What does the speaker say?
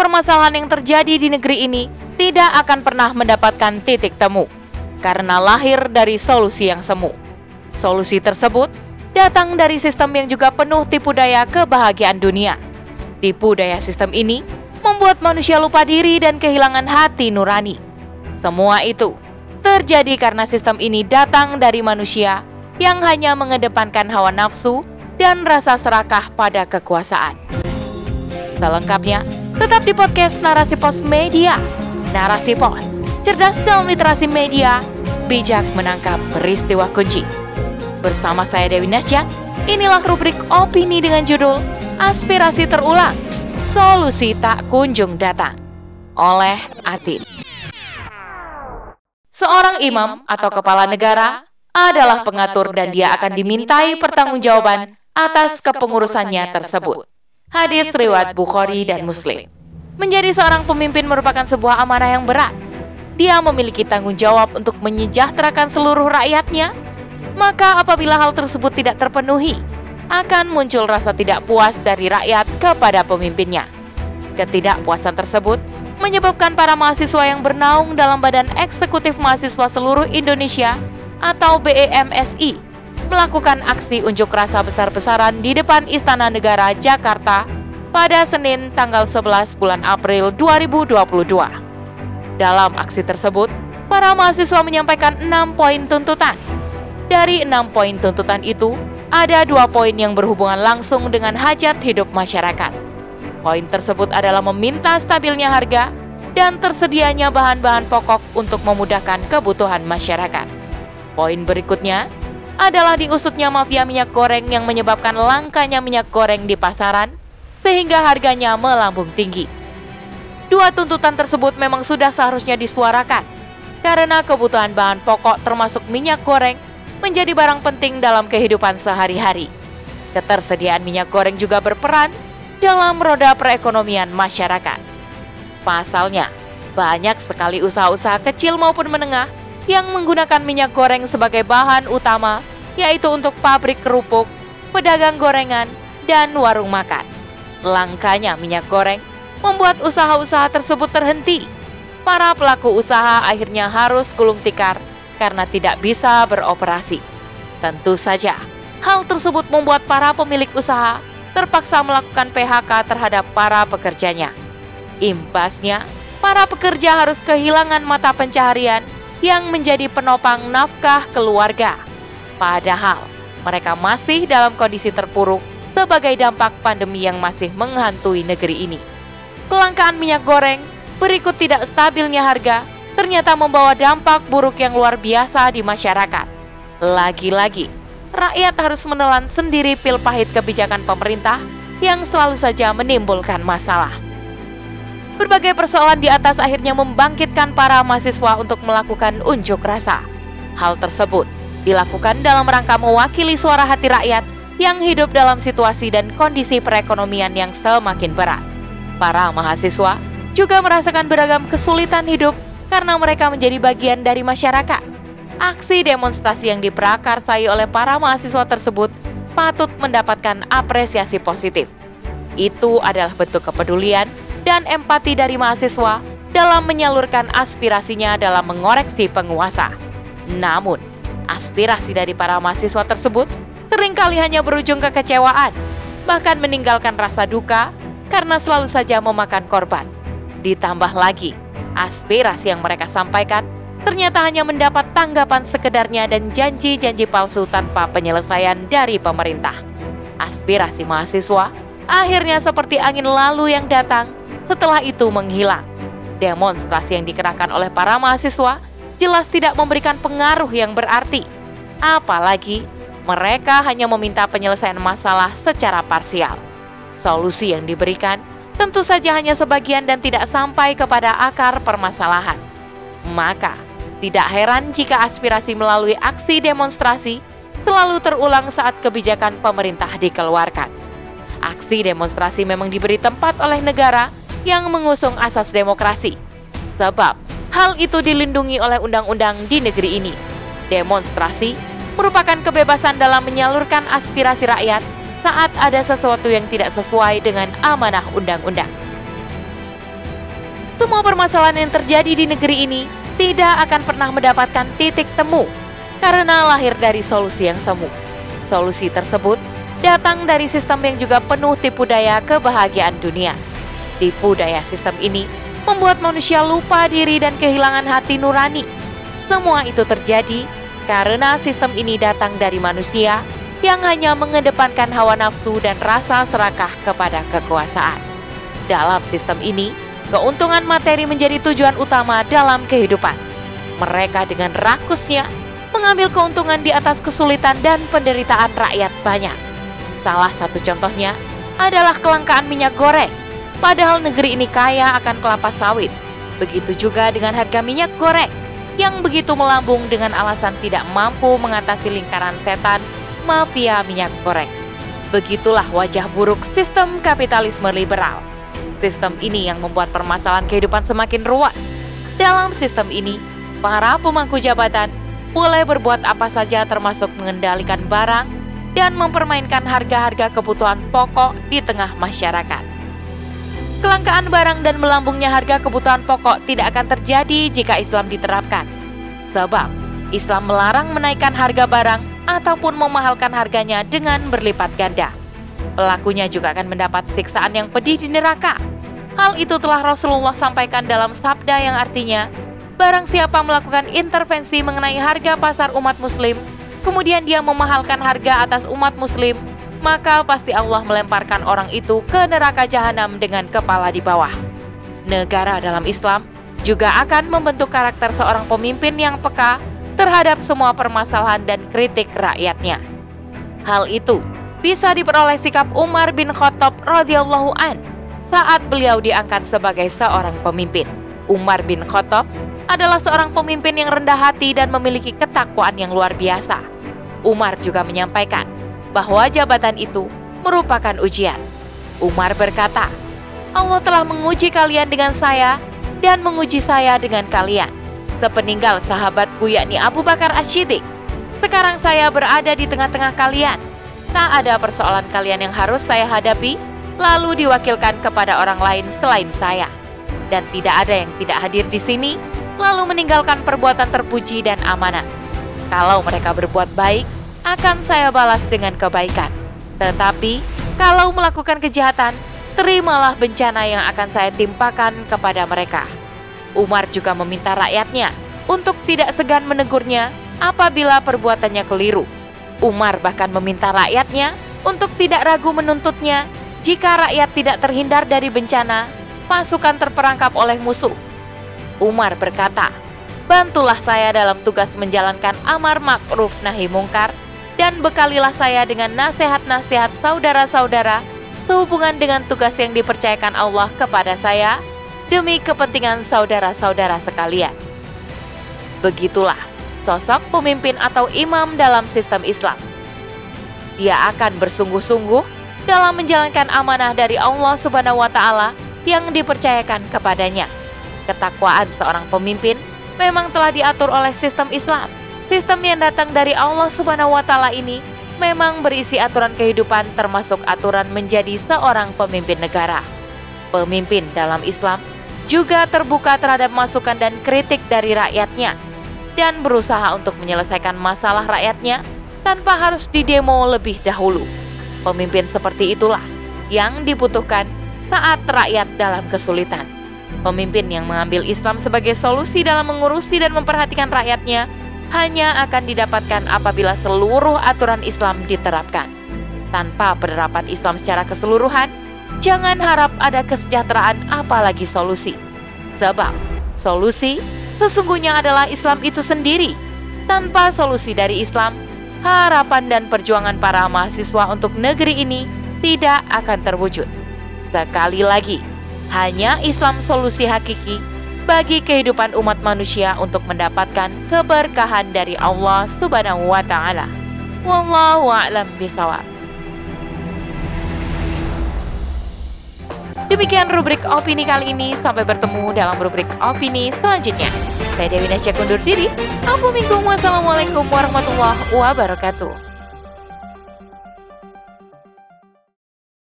permasalahan yang terjadi di negeri ini tidak akan pernah mendapatkan titik temu karena lahir dari solusi yang semu. Solusi tersebut datang dari sistem yang juga penuh tipu daya kebahagiaan dunia. Tipu daya sistem ini membuat manusia lupa diri dan kehilangan hati nurani. Semua itu terjadi karena sistem ini datang dari manusia yang hanya mengedepankan hawa nafsu dan rasa serakah pada kekuasaan. Selengkapnya, tetap di podcast Narasi Pos Media. Narasi Pos, cerdas dalam literasi media, bijak menangkap peristiwa kunci. Bersama saya Dewi Nasya, inilah rubrik opini dengan judul Aspirasi Terulang, Solusi Tak Kunjung Datang oleh Atin. Seorang imam atau kepala negara adalah pengatur dan dia akan dimintai pertanggungjawaban atas kepengurusannya tersebut. Hadis riwayat Bukhari dan Muslim. Menjadi seorang pemimpin merupakan sebuah amanah yang berat. Dia memiliki tanggung jawab untuk menyejahterakan seluruh rakyatnya. Maka apabila hal tersebut tidak terpenuhi, akan muncul rasa tidak puas dari rakyat kepada pemimpinnya. Ketidakpuasan tersebut menyebabkan para mahasiswa yang bernaung dalam Badan Eksekutif Mahasiswa Seluruh Indonesia atau BEMSI melakukan aksi unjuk rasa besar-besaran di depan Istana Negara Jakarta pada Senin tanggal 11 bulan April 2022. Dalam aksi tersebut, para mahasiswa menyampaikan enam poin tuntutan. Dari enam poin tuntutan itu, ada dua poin yang berhubungan langsung dengan hajat hidup masyarakat. Poin tersebut adalah meminta stabilnya harga dan tersedianya bahan-bahan pokok untuk memudahkan kebutuhan masyarakat. Poin berikutnya adalah diusutnya mafia minyak goreng yang menyebabkan langkanya minyak goreng di pasaran sehingga harganya melambung tinggi. Dua tuntutan tersebut memang sudah seharusnya disuarakan karena kebutuhan bahan pokok termasuk minyak goreng menjadi barang penting dalam kehidupan sehari-hari. Ketersediaan minyak goreng juga berperan dalam roda perekonomian masyarakat. Pasalnya, banyak sekali usaha-usaha kecil maupun menengah yang menggunakan minyak goreng sebagai bahan utama, yaitu untuk pabrik kerupuk, pedagang gorengan, dan warung makan. Langkanya minyak goreng membuat usaha-usaha tersebut terhenti. Para pelaku usaha akhirnya harus gulung tikar karena tidak bisa beroperasi. Tentu saja, hal tersebut membuat para pemilik usaha terpaksa melakukan PHK terhadap para pekerjanya. Imbasnya, para pekerja harus kehilangan mata pencaharian yang menjadi penopang nafkah keluarga. Padahal mereka masih dalam kondisi terpuruk sebagai dampak pandemi yang masih menghantui negeri ini. Kelangkaan minyak goreng berikut tidak stabilnya harga ternyata membawa dampak buruk yang luar biasa di masyarakat. Lagi-lagi, rakyat harus menelan sendiri pil pahit kebijakan pemerintah yang selalu saja menimbulkan masalah. Berbagai persoalan di atas akhirnya membangkitkan para mahasiswa untuk melakukan unjuk rasa. Hal tersebut dilakukan dalam rangka mewakili suara hati rakyat yang hidup dalam situasi dan kondisi perekonomian yang semakin berat. Para mahasiswa juga merasakan beragam kesulitan hidup karena mereka menjadi bagian dari masyarakat. Aksi demonstrasi yang diprakarsai oleh para mahasiswa tersebut patut mendapatkan apresiasi positif. Itu adalah bentuk kepedulian dan empati dari mahasiswa dalam menyalurkan aspirasinya dalam mengoreksi penguasa. Namun, aspirasi dari para mahasiswa tersebut sering kali hanya berujung kekecewaan, bahkan meninggalkan rasa duka karena selalu saja memakan korban. Ditambah lagi, aspirasi yang mereka sampaikan ternyata hanya mendapat tanggapan sekedarnya dan janji-janji palsu tanpa penyelesaian dari pemerintah. Aspirasi mahasiswa akhirnya seperti angin lalu yang datang setelah itu menghilang. Demonstrasi yang dikerahkan oleh para mahasiswa jelas tidak memberikan pengaruh yang berarti. Apalagi mereka hanya meminta penyelesaian masalah secara parsial. Solusi yang diberikan tentu saja hanya sebagian dan tidak sampai kepada akar permasalahan. Maka, tidak heran jika aspirasi melalui aksi demonstrasi selalu terulang saat kebijakan pemerintah dikeluarkan. Aksi demonstrasi memang diberi tempat oleh negara yang mengusung asas demokrasi. Sebab hal itu dilindungi oleh undang-undang di negeri ini. Demonstrasi merupakan kebebasan dalam menyalurkan aspirasi rakyat saat ada sesuatu yang tidak sesuai dengan amanah undang-undang. semua permasalahan yang terjadi di negeri ini tidak akan pernah mendapatkan titik temu karena lahir dari solusi yang semu. Solusi tersebut datang dari sistem yang juga penuh tipu daya kebahagiaan dunia. Tipu daya sistem ini membuat manusia lupa diri dan kehilangan hati nurani. Semua itu terjadi karena sistem ini datang dari manusia yang hanya mengedepankan hawa nafsu dan rasa serakah kepada kekuasaan. Dalam sistem ini, keuntungan materi menjadi tujuan utama dalam kehidupan. Mereka dengan rakusnya mengambil keuntungan di atas kesulitan dan penderitaan rakyat banyak. Salah satu contohnya adalah kelangkaan minyak goreng. Padahal negeri ini kaya akan kelapa sawit. Begitu juga dengan harga minyak goreng yang begitu melambung dengan alasan tidak mampu mengatasi lingkaran setan mafia minyak goreng. Begitulah wajah buruk sistem kapitalisme liberal. Sistem ini yang membuat permasalahan kehidupan semakin ruwet. Dalam sistem ini, para pemangku jabatan boleh berbuat apa saja termasuk mengendalikan barang dan mempermainkan harga-harga kebutuhan pokok di tengah masyarakat. Kelangkaan barang dan melambungnya harga kebutuhan pokok tidak akan terjadi jika Islam diterapkan. Sebab Islam melarang menaikkan harga barang ataupun memahalkan harganya dengan berlipat ganda. Pelakunya juga akan mendapat siksaan yang pedih di neraka. Hal itu telah Rasulullah sampaikan dalam sabda yang artinya, barang siapa melakukan intervensi mengenai harga pasar umat muslim, kemudian dia memahalkan harga atas umat muslim, maka pasti Allah melemparkan orang itu ke neraka jahanam dengan kepala di bawah. Negara dalam Islam juga akan membentuk karakter seorang pemimpin yang peka terhadap semua permasalahan dan kritik rakyatnya. Hal itu bisa diperoleh sikap Umar bin Khattab radhiyallahu an saat beliau diangkat sebagai seorang pemimpin. Umar bin Khattab adalah seorang pemimpin yang rendah hati dan memiliki ketakwaan yang luar biasa. Umar juga menyampaikan bahwa jabatan itu merupakan ujian. Umar berkata, Allah telah menguji kalian dengan saya dan menguji saya dengan kalian. Sepeninggal sahabatku yakni Abu Bakar Ashidik. Sekarang saya berada di tengah-tengah kalian. Tak ada persoalan kalian yang harus saya hadapi, lalu diwakilkan kepada orang lain selain saya. Dan tidak ada yang tidak hadir di sini, lalu meninggalkan perbuatan terpuji dan amanah. Kalau mereka berbuat baik, akan saya balas dengan kebaikan. Tetapi, kalau melakukan kejahatan, terimalah bencana yang akan saya timpakan kepada mereka. Umar juga meminta rakyatnya untuk tidak segan menegurnya apabila perbuatannya keliru. Umar bahkan meminta rakyatnya untuk tidak ragu menuntutnya jika rakyat tidak terhindar dari bencana, pasukan terperangkap oleh musuh. Umar berkata, "Bantulah saya dalam tugas menjalankan amar makruf nahi mungkar dan bekalilah saya dengan nasihat-nasihat saudara-saudara sehubungan dengan tugas yang dipercayakan Allah kepada saya demi kepentingan saudara-saudara sekalian. Begitulah sosok pemimpin atau imam dalam sistem Islam. Dia akan bersungguh-sungguh dalam menjalankan amanah dari Allah Subhanahu wa taala yang dipercayakan kepadanya. Ketakwaan seorang pemimpin memang telah diatur oleh sistem Islam Sistem yang datang dari Allah Subhanahu wa taala ini memang berisi aturan kehidupan termasuk aturan menjadi seorang pemimpin negara. Pemimpin dalam Islam juga terbuka terhadap masukan dan kritik dari rakyatnya dan berusaha untuk menyelesaikan masalah rakyatnya tanpa harus didemo lebih dahulu. Pemimpin seperti itulah yang dibutuhkan saat rakyat dalam kesulitan. Pemimpin yang mengambil Islam sebagai solusi dalam mengurusi dan memperhatikan rakyatnya hanya akan didapatkan apabila seluruh aturan Islam diterapkan. Tanpa penerapan Islam secara keseluruhan, jangan harap ada kesejahteraan apalagi solusi. Sebab solusi sesungguhnya adalah Islam itu sendiri. Tanpa solusi dari Islam, harapan dan perjuangan para mahasiswa untuk negeri ini tidak akan terwujud. Sekali lagi, hanya Islam solusi hakiki bagi kehidupan umat manusia untuk mendapatkan keberkahan dari Allah Subhanahu wa taala. Wallahu a'lam bisawab. Demikian rubrik opini kali ini. Sampai bertemu dalam rubrik opini selanjutnya. Saya Dewi Nasya undur diri. Assalamualaikum warahmatullahi wabarakatuh.